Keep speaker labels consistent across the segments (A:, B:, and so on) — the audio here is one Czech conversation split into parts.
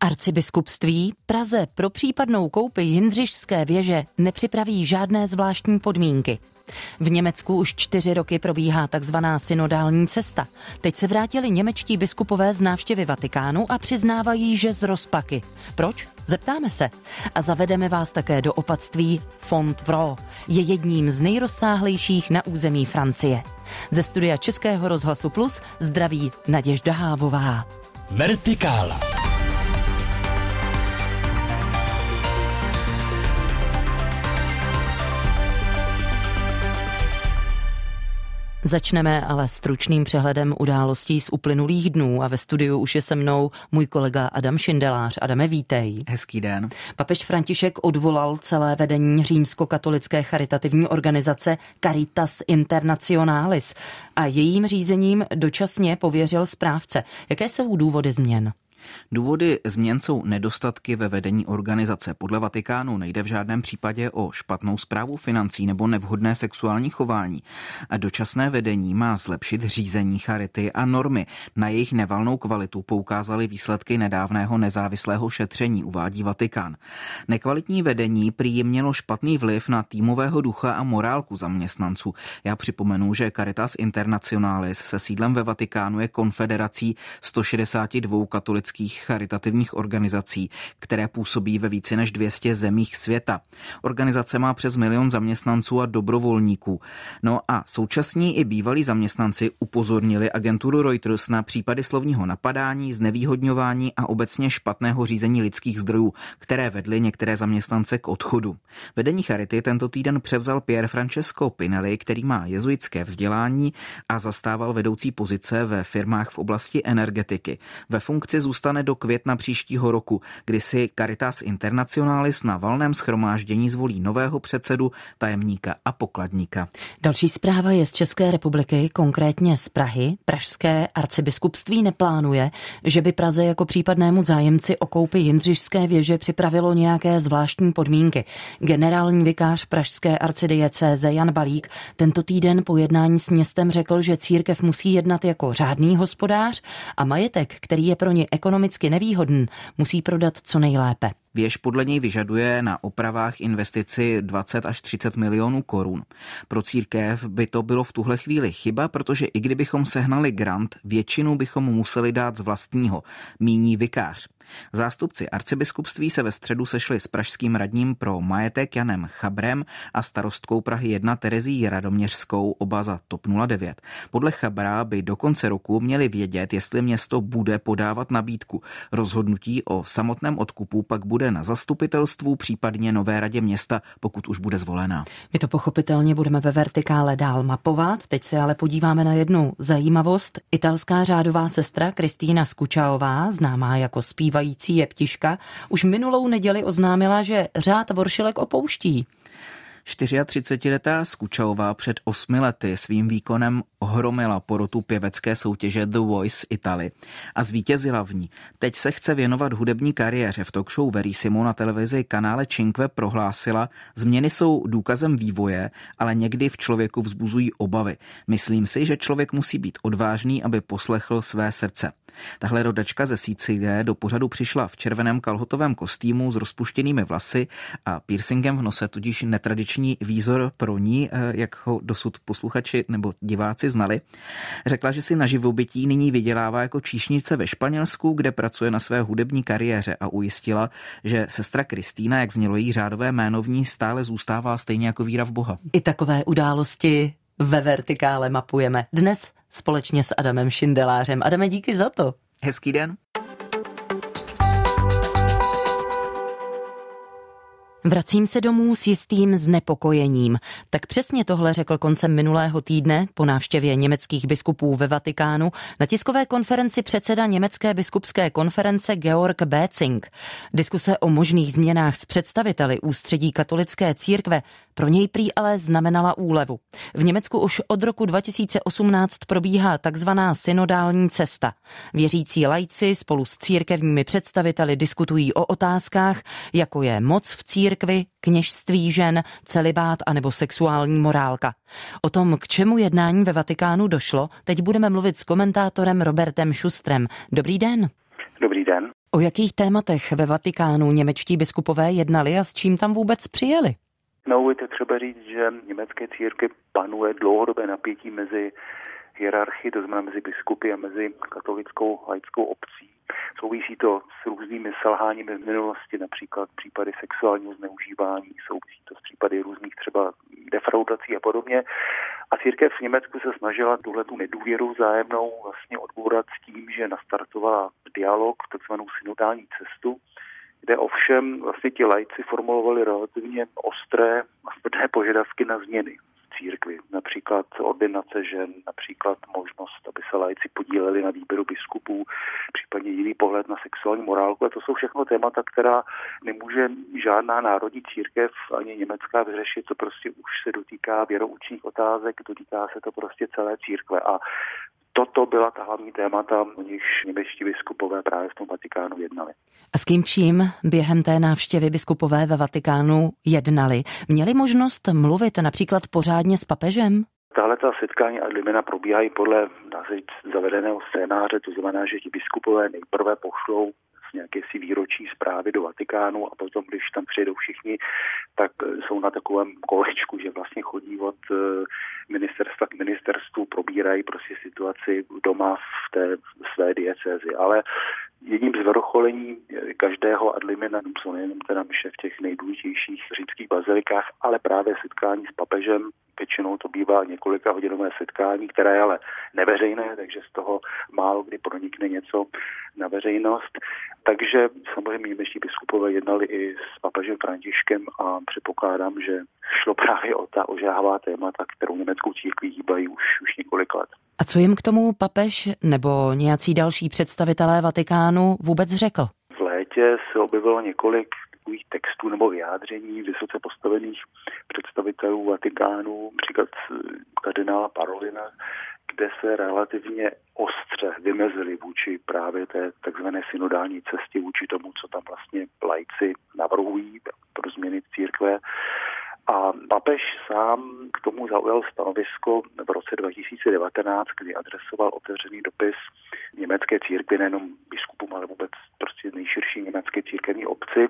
A: Arcibiskupství Praze pro případnou koupi Jindřišské věže nepřipraví žádné zvláštní podmínky. V Německu už čtyři roky probíhá takzvaná synodální cesta. Teď se vrátili němečtí biskupové z návštěvy Vatikánu a přiznávají, že z rozpaky. Proč? Zeptáme se. A zavedeme vás také do opatství Font Vro. Je jedním z nejrozsáhlejších na území Francie. Ze studia Českého rozhlasu Plus zdraví Naděžda Hávová.
B: Vertikála.
A: Začneme ale stručným přehledem událostí z uplynulých dnů a ve studiu už je se mnou můj kolega Adam Šindelář. Adame, vítej.
C: Hezký den.
A: Papež František odvolal celé vedení římsko-katolické charitativní organizace Caritas Internationalis a jejím řízením dočasně pověřil správce. Jaké jsou důvody změn?
C: Důvody změn jsou nedostatky ve vedení organizace. Podle Vatikánu nejde v žádném případě o špatnou zprávu financí nebo nevhodné sexuální chování. A dočasné vedení má zlepšit řízení charity a normy. Na jejich nevalnou kvalitu poukázaly výsledky nedávného nezávislého šetření, uvádí Vatikán. Nekvalitní vedení prý mělo špatný vliv na týmového ducha a morálku zaměstnanců. Já připomenu, že Caritas Internationalis se sídlem ve Vatikánu je konfederací 162 katolických křesťanských charitativních organizací, které působí ve více než 200 zemích světa. Organizace má přes milion zaměstnanců a dobrovolníků. No a současní i bývalí zaměstnanci upozornili agenturu Reuters na případy slovního napadání, znevýhodňování a obecně špatného řízení lidských zdrojů, které vedly některé zaměstnance k odchodu. Vedení Charity tento týden převzal Pier Francesco Pinelli, který má jezuitské vzdělání a zastával vedoucí pozice ve firmách v oblasti energetiky. Ve funkci zůstal zůstane do května příštího roku, kdy si Caritas Internationalis na valném schromáždění zvolí nového předsedu, tajemníka a pokladníka.
A: Další zpráva je z České republiky, konkrétně z Prahy. Pražské arcibiskupství neplánuje, že by Praze jako případnému zájemci o koupi Jindřišské věže připravilo nějaké zvláštní podmínky. Generální vikář Pražské arcidiecéze Jan Balík tento týden po jednání s městem řekl, že církev musí jednat jako řádný hospodář a majetek, který je pro ně ekonomický ekonomicky nevýhodný, musí prodat co nejlépe.
C: Věž podle něj vyžaduje na opravách investici 20 až 30 milionů korun. Pro církev by to bylo v tuhle chvíli chyba, protože i kdybychom sehnali grant, většinu bychom museli dát z vlastního, míní vikář. Zástupci arcibiskupství se ve středu sešli s pražským radním pro majetek Janem Chabrem a starostkou Prahy 1 Terezí Radoměřskou, oba za TOP 09. Podle Chabra by do konce roku měli vědět, jestli město bude podávat nabídku. Rozhodnutí o samotném odkupu pak bude na zastupitelstvu, případně nové radě města, pokud už bude zvolena.
A: My to pochopitelně budeme ve vertikále dál mapovat. Teď se ale podíváme na jednu zajímavost. Italská řádová sestra Kristýna Skučaová, známá jako zpíva zpívající jeptiška, už minulou neděli oznámila, že řád Voršilek opouští.
C: 34-letá Skučaová před osmi lety svým výkonem ohromila porotu pěvecké soutěže The Voice Italy a zvítězila v ní. Teď se chce věnovat hudební kariéře. V talk show Verissimo na televizi kanále Cinque prohlásila, změny jsou důkazem vývoje, ale někdy v člověku vzbuzují obavy. Myslím si, že člověk musí být odvážný, aby poslechl své srdce. Tahle rodačka ze Sicílie do pořadu přišla v červeném kalhotovém kostýmu s rozpuštěnými vlasy a piercingem v nose, tudíž netradiční výzor pro ní, eh, jak ho dosud posluchači nebo diváci znali. Řekla, že si na živobytí nyní vydělává jako číšnice ve Španělsku, kde pracuje na své hudební kariéře a ujistila, že sestra Kristýna, jak znělo jí řádové jméno v ní, stále zůstává stejně jako víra v Boha.
A: I takové události ve vertikále mapujeme. Dnes společně s Adamem Šindelářem. Adame, díky za to.
C: Hezký den.
A: Vracím se domů s jistým znepokojením. Tak přesně tohle řekl koncem minulého týdne po návštěvě německých biskupů ve Vatikánu na tiskové konferenci předseda Německé biskupské konference Georg Bécing. Diskuse o možných změnách s představiteli ústředí katolické církve pro něj prý ale znamenala úlevu. V Německu už od roku 2018 probíhá takzvaná synodální cesta. Věřící lajci spolu s církevními představiteli diskutují o otázkách, jako je moc v církvi, kněžství žen, celibát anebo sexuální morálka. O tom, k čemu jednání ve Vatikánu došlo, teď budeme mluvit s komentátorem Robertem Šustrem. Dobrý den.
D: Dobrý den.
A: O jakých tématech ve Vatikánu němečtí biskupové jednali a s čím tam vůbec přijeli?
D: No, je třeba říct, že německé církve panuje dlouhodobé napětí mezi hierarchii, to znamená mezi biskupy a mezi katolickou laickou obcí. Souvisí to s různými selháními v minulosti, například případy sexuálního zneužívání, souvisí to s případy různých třeba defraudací a podobně. A církev v Německu se snažila tuhle tu nedůvěru vzájemnou vlastně odbourat s tím, že nastartovala dialog, takzvanou synodální cestu, kde ovšem vlastně ti lajci formulovali relativně ostré a tvrdé požadavky na změny církvi. Například ordinace žen, například možnost, aby se lajci podíleli na výběru biskupů, případně jiný pohled na sexuální morálku. A to jsou všechno témata, která nemůže žádná národní církev ani německá vyřešit. To prostě už se dotýká věroučních otázek, dotýká se to prostě celé církve. A toto byla ta hlavní témata, o nichž němečtí biskupové právě v tom Vatikánu jednali.
A: A s kým vším během té návštěvy biskupové ve Vatikánu jednali? Měli možnost mluvit například pořádně s papežem?
D: Tahle ta setkání a limena probíhají podle dá se zavedeného scénáře, to znamená, že ti biskupové nejprve pošlou nějaké si výročí zprávy do Vatikánu a potom, když tam přijedou všichni, tak jsou na takovém kolečku, že vlastně chodí od eh, ministerstva k ministerstvu, probírají prostě situaci doma v té své diecézi. Ale jedním z vrcholení každého adlimina jsou nejenom teda mše v těch nejdůležitějších římských bazilikách, ale právě setkání s papežem. Většinou to bývá několika hodinové setkání, které je ale neveřejné, takže z toho málo kdy pronikne něco na veřejnost. Takže samozřejmě němečtí biskupové jednali i s papežem Františkem a předpokládám, že šlo právě o ta ožáhavá témata, kterou německou církví hýbají už, už několik let.
A: A co jim k tomu papež nebo nějací další představitelé Vatikánu vůbec řekl?
D: V létě se objevilo několik takových textů nebo vyjádření vysoce postavených představitelů Vatikánu, například kardinála Parolina, kde se relativně ostře vymezili vůči právě té takzvané synodální cestě, vůči tomu, co tam vlastně lajci navrhují pro změny církve. A papež sám k tomu zaujal stanovisko v roce 2019, kdy adresoval otevřený dopis německé církvi, nejenom biskupům, ale vůbec prostě nejširší německé církevní obci,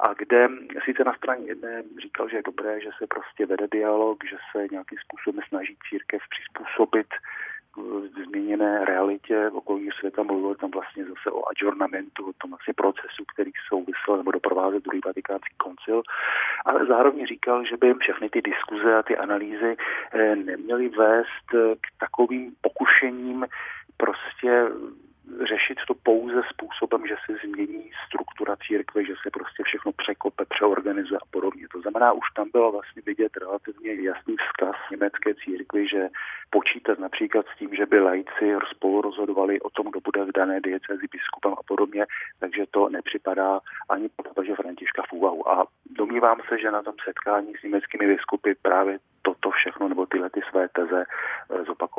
D: a kde sice na straně jedné říkal, že je dobré, že se prostě vede dialog, že se nějakým způsobem snaží církev přizpůsobit změněné realitě okolního světa, mluvil tam vlastně zase o adjournamentu, o tom vlastně procesu, který souvisel nebo doprovázel druhý vatikánský koncil, ale zároveň říkal, že by všechny ty diskuze a ty analýzy eh, neměly vést k takovým pokušením prostě řešit to pouze způsobem, že se změní struktura církve, že se prostě všechno překope, přeorganizuje a podobně. To znamená, už tam bylo vlastně vidět relativně jasný vzkaz německé církvy, že počítat například s tím, že by lajci spolu rozhodovali o tom, kdo bude v dané diecezi biskupem a podobně, takže to nepřipadá ani papeže Františka v úvahu. A domnívám se, že na tom setkání s německými biskupy právě toto všechno nebo tyhle ty své teze eh, zopakoval.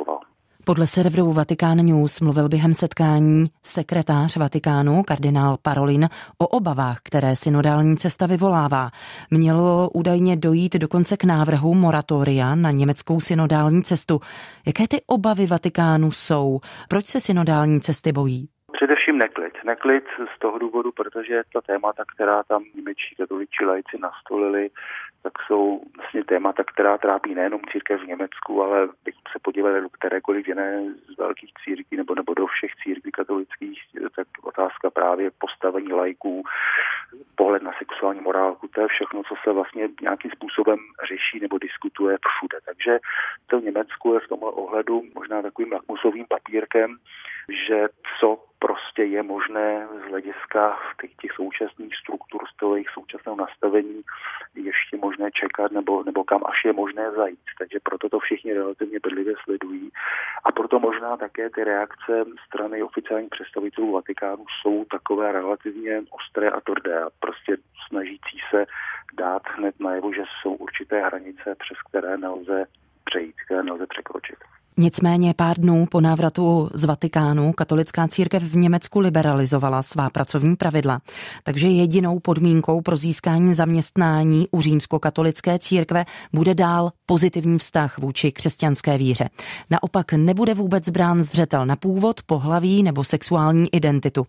A: Podle serveru Vatikán News mluvil během setkání sekretář Vatikánu kardinál Parolin o obavách, které synodální cesta vyvolává. Mělo údajně dojít dokonce k návrhu moratoria na německou synodální cestu. Jaké ty obavy Vatikánu jsou? Proč se synodální cesty bojí?
D: Především neklid. Neklid z toho důvodu, protože ta témata, která tam němečtí katoličtí lajci nastolili, tak jsou vlastně témata, která trápí nejenom církev v Německu, ale bychom se podívali do kterékoliv jiné z velkých církví nebo, nebo do všech církví katolických, tak otázka právě postavení lajků, pohled na sexuální morálku, to je všechno, co se vlastně nějakým způsobem řeší nebo diskutuje všude. Takže to v Německu je v tomhle ohledu možná takovým lakmusovým papírkem, že co prostě je možné z hlediska těch, těch současných struktur, z toho jejich současného nastavení ještě možné čekat nebo, nebo kam až je možné zajít. Takže proto to všichni relativně bedlivě sledují a proto možná také ty reakce strany oficiálních představitelů Vatikánu jsou takové relativně ostré a tvrdé a prostě snažící se dát hned najevo, že jsou určité hranice, přes které nelze přejít, které nelze překročit.
A: Nicméně pár dnů po návratu z Vatikánu katolická církev v Německu liberalizovala svá pracovní pravidla, takže jedinou podmínkou pro získání zaměstnání u římskokatolické církve bude dál pozitivní vztah vůči křesťanské víře. Naopak nebude vůbec brán zřetel na původ, pohlaví nebo sexuální identitu.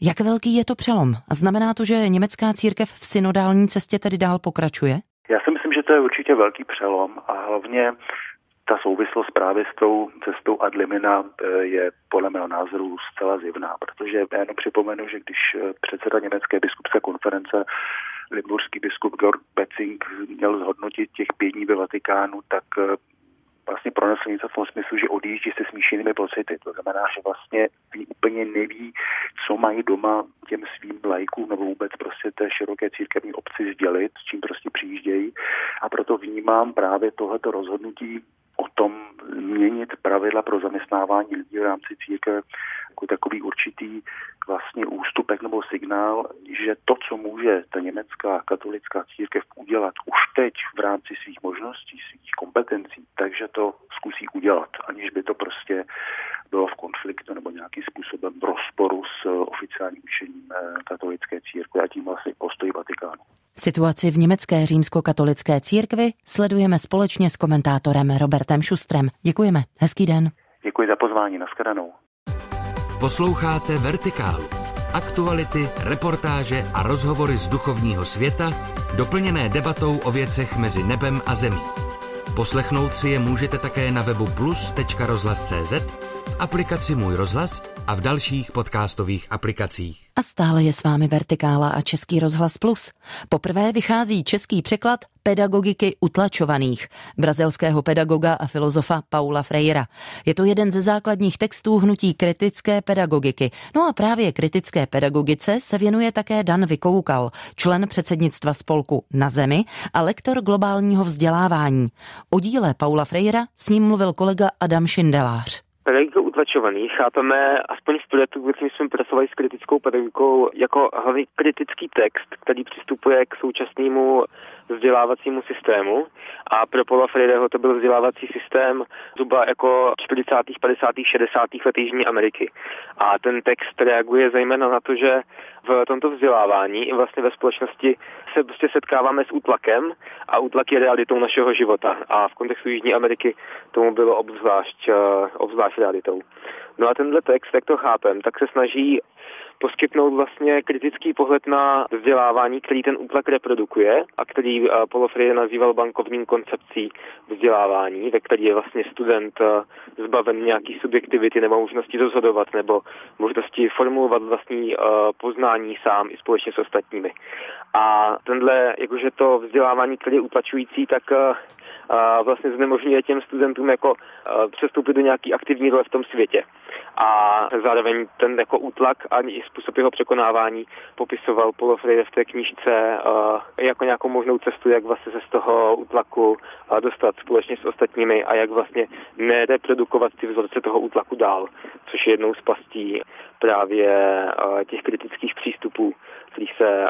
A: Jak velký je to přelom? A znamená to, že německá církev v synodální cestě tedy dál pokračuje?
D: Já si myslím, že to je určitě velký přelom a hlavně ta souvislost právě s tou cestou ad limina eh, je podle mého názoru zcela zjevná, protože já jenom připomenu, že když eh, předseda Německé biskupské konference limburský biskup Georg Betzing měl zhodnotit těch pět dní ve Vatikánu, tak eh, vlastně pronesl něco v tom smyslu, že odjíždí se smíšenými pocity. To znamená, že vlastně úplně neví, co mají doma těm svým lajkům nebo vůbec prostě té široké církevní obci sdělit, s čím prostě přijíždějí. A proto vnímám právě tohleto rozhodnutí o tom měnit pravidla pro zaměstnávání lidí v rámci církve jako takový určitý vlastně ústupek nebo signál, že to, co může ta německá katolická církev udělat už teď v rámci svých možností, svých kompetencí, takže to zkusí udělat, aniž by to prostě bylo v konfliktu nebo nějakým způsobem v rozporu s oficiálním učením eh, katolické církve a tím vlastně postoj Vatikánu.
A: Situaci v německé římskokatolické církvi sledujeme společně s komentátorem Robertem Šustrem. Děkujeme. Hezký den.
D: Děkuji za pozvání. Naschledanou.
B: Posloucháte Vertikálu. Aktuality, reportáže a rozhovory z duchovního světa, doplněné debatou o věcech mezi nebem a zemí. Poslechnout si je můžete také na webu plus.rozhlas.cz, v aplikaci Můj rozhlas a v dalších podcastových aplikacích.
A: A stále je s vámi Vertikála a Český rozhlas Plus. Poprvé vychází český překlad pedagogiky utlačovaných, brazilského pedagoga a filozofa Paula Freira. Je to jeden ze základních textů hnutí kritické pedagogiky. No a právě kritické pedagogice se věnuje také Dan Vykoukal, člen předsednictva spolku Na zemi a lektor globálního vzdělávání. O díle Paula Freira s ním mluvil kolega Adam Šindelář
E: pedagogikou utlačovaný chápeme, aspoň v projektu, kterým jsme pracovali s kritickou pedagogikou, jako hlavně kritický text, který přistupuje k současnému vzdělávacímu systému. A pro Paula Freireho to byl vzdělávací systém zhruba jako 40., 50., 60. let Jižní Ameriky. A ten text reaguje zejména na to, že v tomto vzdělávání i vlastně ve společnosti se prostě setkáváme s útlakem a útlak je realitou našeho života. A v kontextu Jižní Ameriky tomu bylo obzvlášť, eh, obzvlášť realitou. No a tenhle text, jak to chápem, tak se snaží poskytnout vlastně kritický pohled na vzdělávání, který ten útlak reprodukuje a který eh, Paulo Freire nazýval bankovním koncepcí vzdělávání, ve který je vlastně student eh, zbaven nějaký subjektivity nebo možnosti rozhodovat nebo možnosti formulovat vlastní eh, poznání sám i společně s ostatními. A tenhle, jakože to vzdělávání, který je utlačující, tak a vlastně znemožňuje těm studentům jako přestoupit do nějaký aktivní role v tom světě. A zároveň ten jako útlak a i způsob jeho překonávání popisoval Paulo Freire v té knížce jako nějakou možnou cestu, jak vlastně se z toho útlaku dostat společně s ostatními a jak vlastně nereprodukovat ty vzorce toho útlaku dál, což je jednou z pastí právě těch kritických přístupů kterých se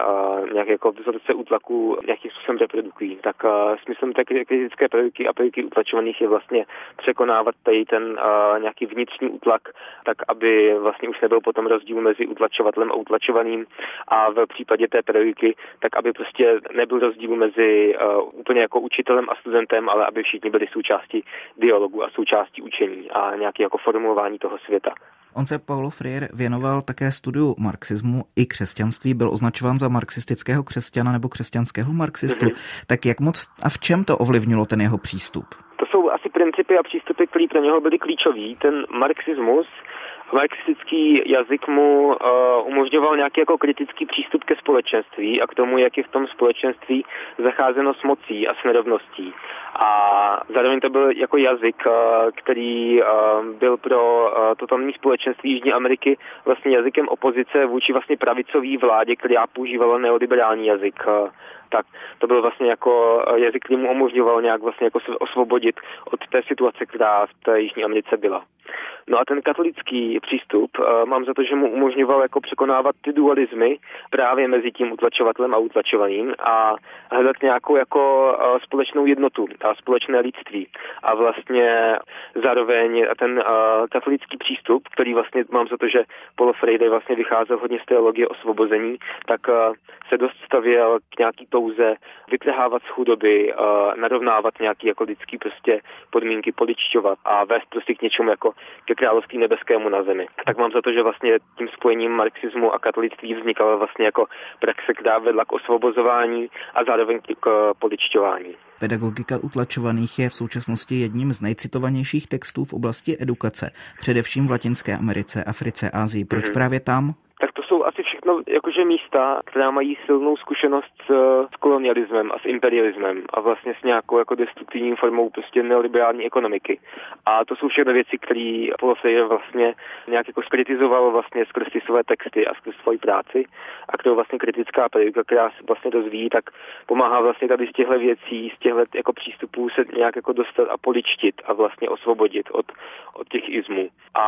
E: nějak jako vzorce útlaku nějakým způsobem reprodukují. Tak smyslem té kritické pedagogiky a pedagogiky utlačovaných je vlastně překonávat tady ten nějaký vnitřní útlak, tak aby vlastně už nebyl potom rozdíl mezi utlačovatelem a utlačovaným a v případě té pedagogiky, tak aby prostě nebyl rozdíl mezi úplně jako učitelem a studentem, ale aby všichni byli součástí dialogu a součástí učení a nějaký jako formulování toho světa.
C: On se Paulo Freire věnoval také studiu marxismu i křesťanství, byl označován za marxistického křesťana nebo křesťanského marxistu. Mm-hmm. Tak jak moc a v čem to ovlivnilo ten jeho přístup?
E: To jsou asi principy a přístupy, které pro něho byly klíčový. Ten marxismus marxistický jazyk mu uh, umožňoval nějaký jako kritický přístup ke společenství a k tomu, jak je v tom společenství zacházeno s mocí a s nerovností. A zároveň to byl jako jazyk, uh, který uh, byl pro uh, totální společenství Jižní Ameriky vlastně jazykem opozice vůči vlastně pravicové vládě, která používala neoliberální jazyk. Uh, tak to byl vlastně jako jazyk, který mu umožňoval nějak vlastně jako se osvobodit od té situace, která v té Jižní Americe byla. No a ten katolický přístup uh, mám za to, že mu umožňoval jako překonávat ty dualismy právě mezi tím utlačovatelem a utlačovaným a hledat nějakou jako uh, společnou jednotu a společné lidství. A vlastně zároveň ten katolický přístup, který vlastně mám za to, že Paulo Freire vlastně vycházel hodně z teologie osvobození, tak se dost stavěl k nějaký touze vytrhávat z chudoby, narovnávat nějaký jako lidský prostě podmínky, poličťovat a vést prostě k něčemu jako ke království nebeskému na zemi. Tak mám za to, že vlastně tím spojením marxismu a katolictví vznikala vlastně jako praxe, která vedla k osvobozování a zároveň k poličťování.
C: Pedagogika utlačovaných je v současnosti jedním z nejcitovanějších textů v oblasti edukace, především v Latinské Americe, Africe, Asii. Proč mm-hmm. právě tam?
E: Tak to jsou asi všechno jakože místa, která mají silnou zkušenost s, s kolonialismem a s imperialismem a vlastně s nějakou jako destruktivní formou prostě neoliberální ekonomiky. A to jsou všechno věci, které Poloseje vlastně nějak jako skritizoval vlastně skrz ty své texty a skrz svoji práci a kterou vlastně kritická pedagogika, která se vlastně dozví, tak pomáhá vlastně tady z těchto věcí, z těchto jako přístupů se nějak jako dostat a poličtit a vlastně osvobodit od, od těch izmů. A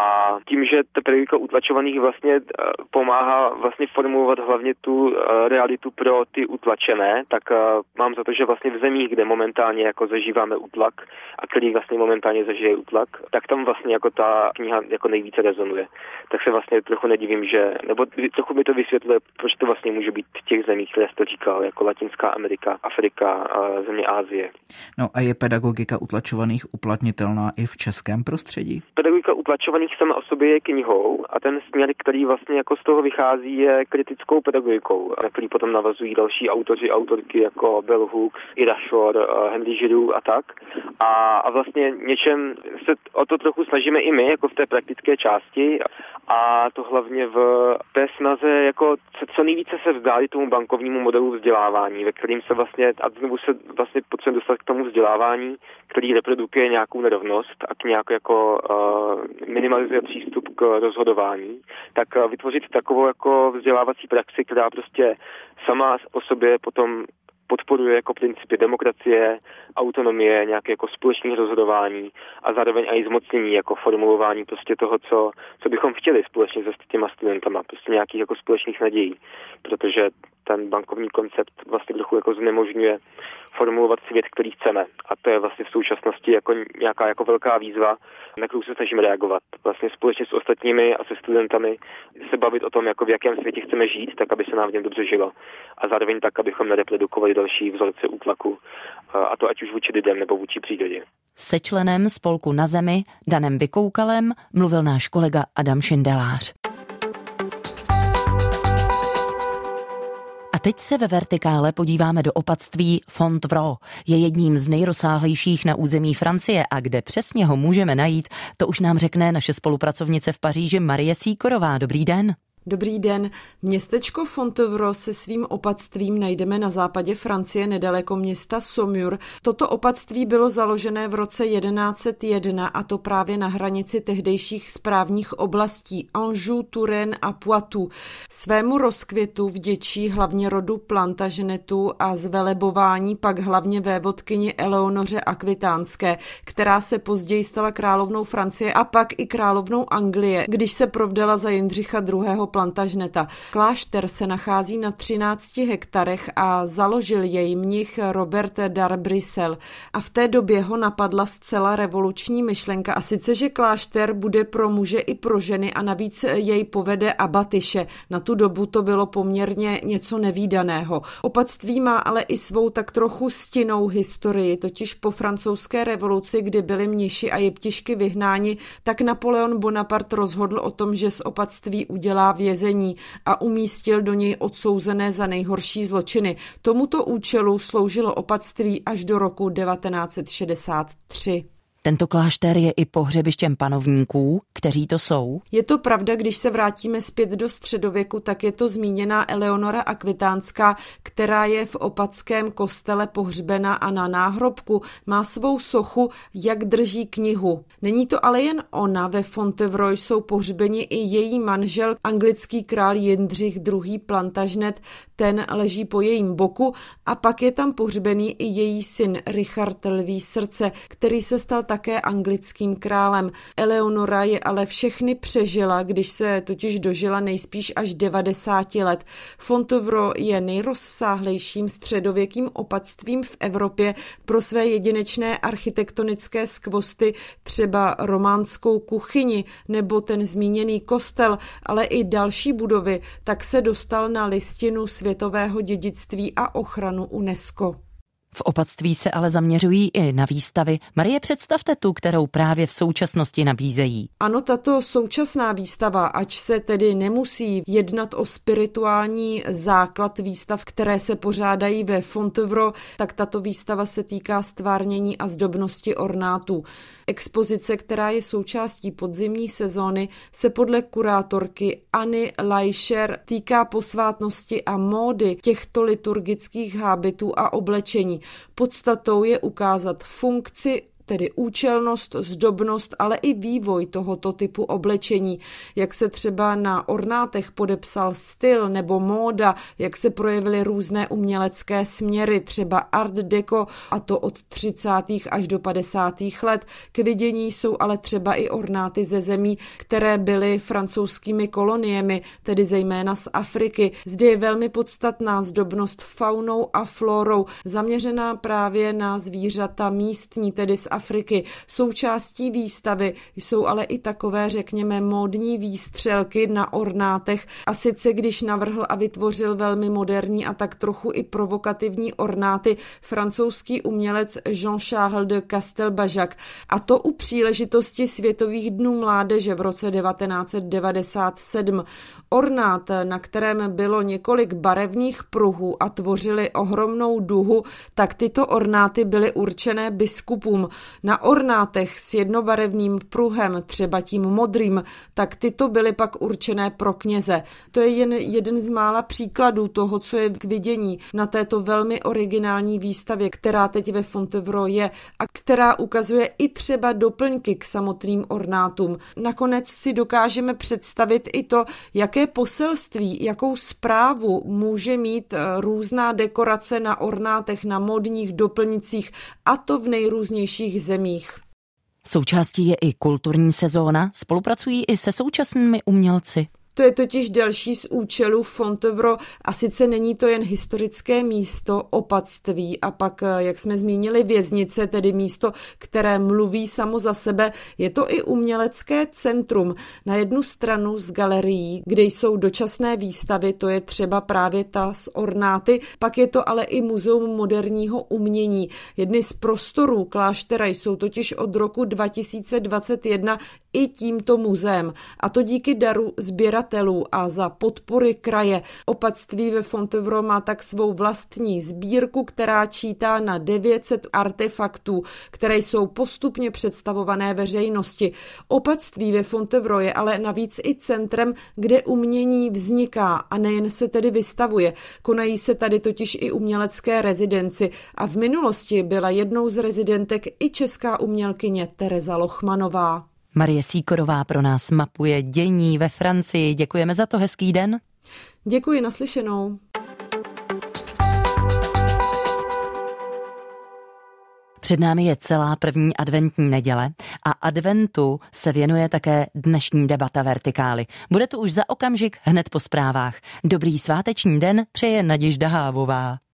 E: tím, že ta pedagogika utlačovaných vlastně eh, pomáhá vlastně formulovat hlavně tu eh, realitu pro ty utlačené, tak eh, mám za to, že vlastně v zemích, kde momentálně jako zažíváme útlak a který vlastně momentálně zažije útlak, tak tam vlastně jako ta kniha jako nejvíce rezonuje. Tak se vlastně trochu nedivím, že, nebo trochu mi to vysvětluje, proč to vlastně může být v těch zemích, které jste říkal, jako Latinská Amerika, Afrika, a země Ázie.
C: No a je pedagogika utlačovaných uplatnitelná i v českém prostředí?
E: Pedagogika utlačovaných sama o sobě je knihou a ten směr, který vlastně jako z toho vychází, je kritickou pedagogikou, na který potom navazují další autoři, autorky jako Bell Hooks, Ida Shore, eh, Henry Giroux a tak. A, a vlastně něčem se o to trochu snažíme i my, jako v té praktické části a to hlavně v té snaze jako co nejvíce se vzdálit tomu bankovnímu modelu vzdělávání, ve kterým se vlastně, a znovu se vlastně potřebujeme dostat k tomu vzdělávání, který reprodukuje nějakou nerovnost a k nějak jako uh, minimalizuje přístup k rozhodování, tak uh, vytvořit takovou jako vzdělávací praxi, která prostě sama o sobě potom podporuje jako principy demokracie, autonomie, nějaké jako společné rozhodování a zároveň i zmocnění jako formulování prostě toho, co, co bychom chtěli společně se těma studentama, prostě nějakých jako společných nadějí, protože ten bankovní koncept vlastně trochu jako znemožňuje formulovat svět, který chceme. A to je vlastně v současnosti jako nějaká jako velká výzva, na kterou se snažíme reagovat. Vlastně společně s ostatními a se studentami se bavit o tom, jako v jakém světě chceme žít, tak aby se nám v něm dobře žilo. A zároveň tak, abychom nereprodukovali další vzorce útlaku, a to ať už vůči lidem nebo vůči přírodě.
A: Se členem spolku na zemi Danem Vykoukalem mluvil náš kolega Adam Šindelář. Teď se ve vertikále podíváme do opatství Fontvro. Je jedním z nejrozsáhlejších na území Francie a kde přesně ho můžeme najít, to už nám řekne naše spolupracovnice v Paříži Marie Síkorová. Dobrý den.
F: Dobrý den. Městečko Fontevro se svým opatstvím najdeme na západě Francie nedaleko města Saumur. Toto opatství bylo založené v roce 1101 a to právě na hranici tehdejších správních oblastí Anjou, Touraine a Poitou. Svému rozkvětu vděčí hlavně rodu Plantagenetů a zvelebování pak hlavně vévodkyni Eleonoře Akvitánské, která se později stala královnou Francie a pak i královnou Anglie, když se provdala za Jindřicha II plantažneta. Klášter se nachází na 13 hektarech a založil jej mnich Robert Darbrisel. A v té době ho napadla zcela revoluční myšlenka a sice, že klášter bude pro muže i pro ženy a navíc jej povede abatyše. Na tu dobu to bylo poměrně něco nevýdaného. Opatství má ale i svou tak trochu stinou historii, totiž po francouzské revoluci, kdy byli mniši a jeptišky vyhnáni, tak Napoleon Bonaparte rozhodl o tom, že z opatství udělá vězení a umístil do něj odsouzené za nejhorší zločiny. Tomuto účelu sloužilo opatství až do roku 1963.
A: Tento klášter je i pohřebištěm panovníků, kteří to jsou?
F: Je to pravda, když se vrátíme zpět do středověku, tak je to zmíněná Eleonora Akvitánská, která je v opatském kostele pohřbena a na náhrobku má svou sochu, jak drží knihu. Není to ale jen ona, ve Fontevroy jsou pohřbeni i její manžel, anglický král Jindřich II. Plantažnet, ten leží po jejím boku a pak je tam pohřbený i její syn Richard Lví srdce, který se stal také anglickým králem. Eleonora je ale všechny přežila, když se totiž dožila nejspíš až 90 let. Fontevro je nejrozsáhlejším středověkým opatstvím v Evropě pro své jedinečné architektonické skvosty, třeba románskou kuchyni nebo ten zmíněný kostel, ale i další budovy, tak se dostal na listinu světového dědictví a ochranu UNESCO.
A: V opatství se ale zaměřují i na výstavy. Marie, představte tu, kterou právě v současnosti nabízejí.
F: Ano, tato současná výstava, ač se tedy nemusí jednat o spirituální základ výstav, které se pořádají ve Fontevro, tak tato výstava se týká stvárnění a zdobnosti ornátů. Expozice, která je součástí podzimní sezóny, se podle kurátorky Anny Leischer týká posvátnosti a módy těchto liturgických hábitů a oblečení. Podstatou je ukázat funkci tedy účelnost, zdobnost, ale i vývoj tohoto typu oblečení, jak se třeba na ornátech podepsal styl nebo móda, jak se projevily různé umělecké směry, třeba art deco a to od 30. až do 50. let. K vidění jsou ale třeba i ornáty ze zemí, které byly francouzskými koloniemi, tedy zejména z Afriky. Zde je velmi podstatná zdobnost faunou a florou, zaměřená právě na zvířata místní, tedy z Afriky. Součástí výstavy jsou ale i takové, řekněme, módní výstřelky na ornátech a sice když navrhl a vytvořil velmi moderní a tak trochu i provokativní ornáty francouzský umělec Jean-Charles de Castelbajac a to u příležitosti Světových dnů mládeže v roce 1997. Ornát, na kterém bylo několik barevných pruhů a tvořili ohromnou duhu, tak tyto ornáty byly určené biskupům. Na ornátech s jednobarevným pruhem, třeba tím modrým, tak tyto byly pak určené pro kněze. To je jen jeden z mála příkladů toho, co je k vidění na této velmi originální výstavě, která teď ve Fontevro je a která ukazuje i třeba doplňky k samotným ornátům. Nakonec si dokážeme představit i to, jaké poselství, jakou zprávu může mít eh, různá dekorace na ornátech, na modních doplnicích a to v nejrůznějších zemích.
A: Součástí je i kulturní sezóna, spolupracují i se současnými umělci.
F: To je totiž další z účelů Fontevro a sice není to jen historické místo opatství a pak, eh, jak jsme zmínili, věznice, tedy místo, které mluví samo za sebe, je to i umělecké centrum. Na jednu stranu z galerií, kde jsou dočasné výstavy, to je třeba právě ta z ornáty, pak je to ale i muzeum moderního umění. Jedny z prostorů kláštera jsou totiž od roku 2021 i tímto muzeem a to díky daru sběrat sběratelů a za podpory kraje. Opatství ve Fontevro má tak svou vlastní sbírku, která čítá na 900 artefaktů, které jsou postupně představované veřejnosti. Opatství ve Fontevro je ale navíc i centrem, kde umění vzniká a nejen se tedy vystavuje. Konají se tady totiž i umělecké rezidenci a v minulosti byla jednou z rezidentek i česká umělkyně Tereza Lochmanová.
A: Marie Síkorová pro nás mapuje dění ve Francii. Děkujeme za to, hezký den.
F: Děkuji, naslyšenou.
A: Před námi je celá první adventní neděle a adventu se věnuje také dnešní debata Vertikály. Bude to už za okamžik hned po zprávách. Dobrý sváteční den přeje Naděžda Hávová.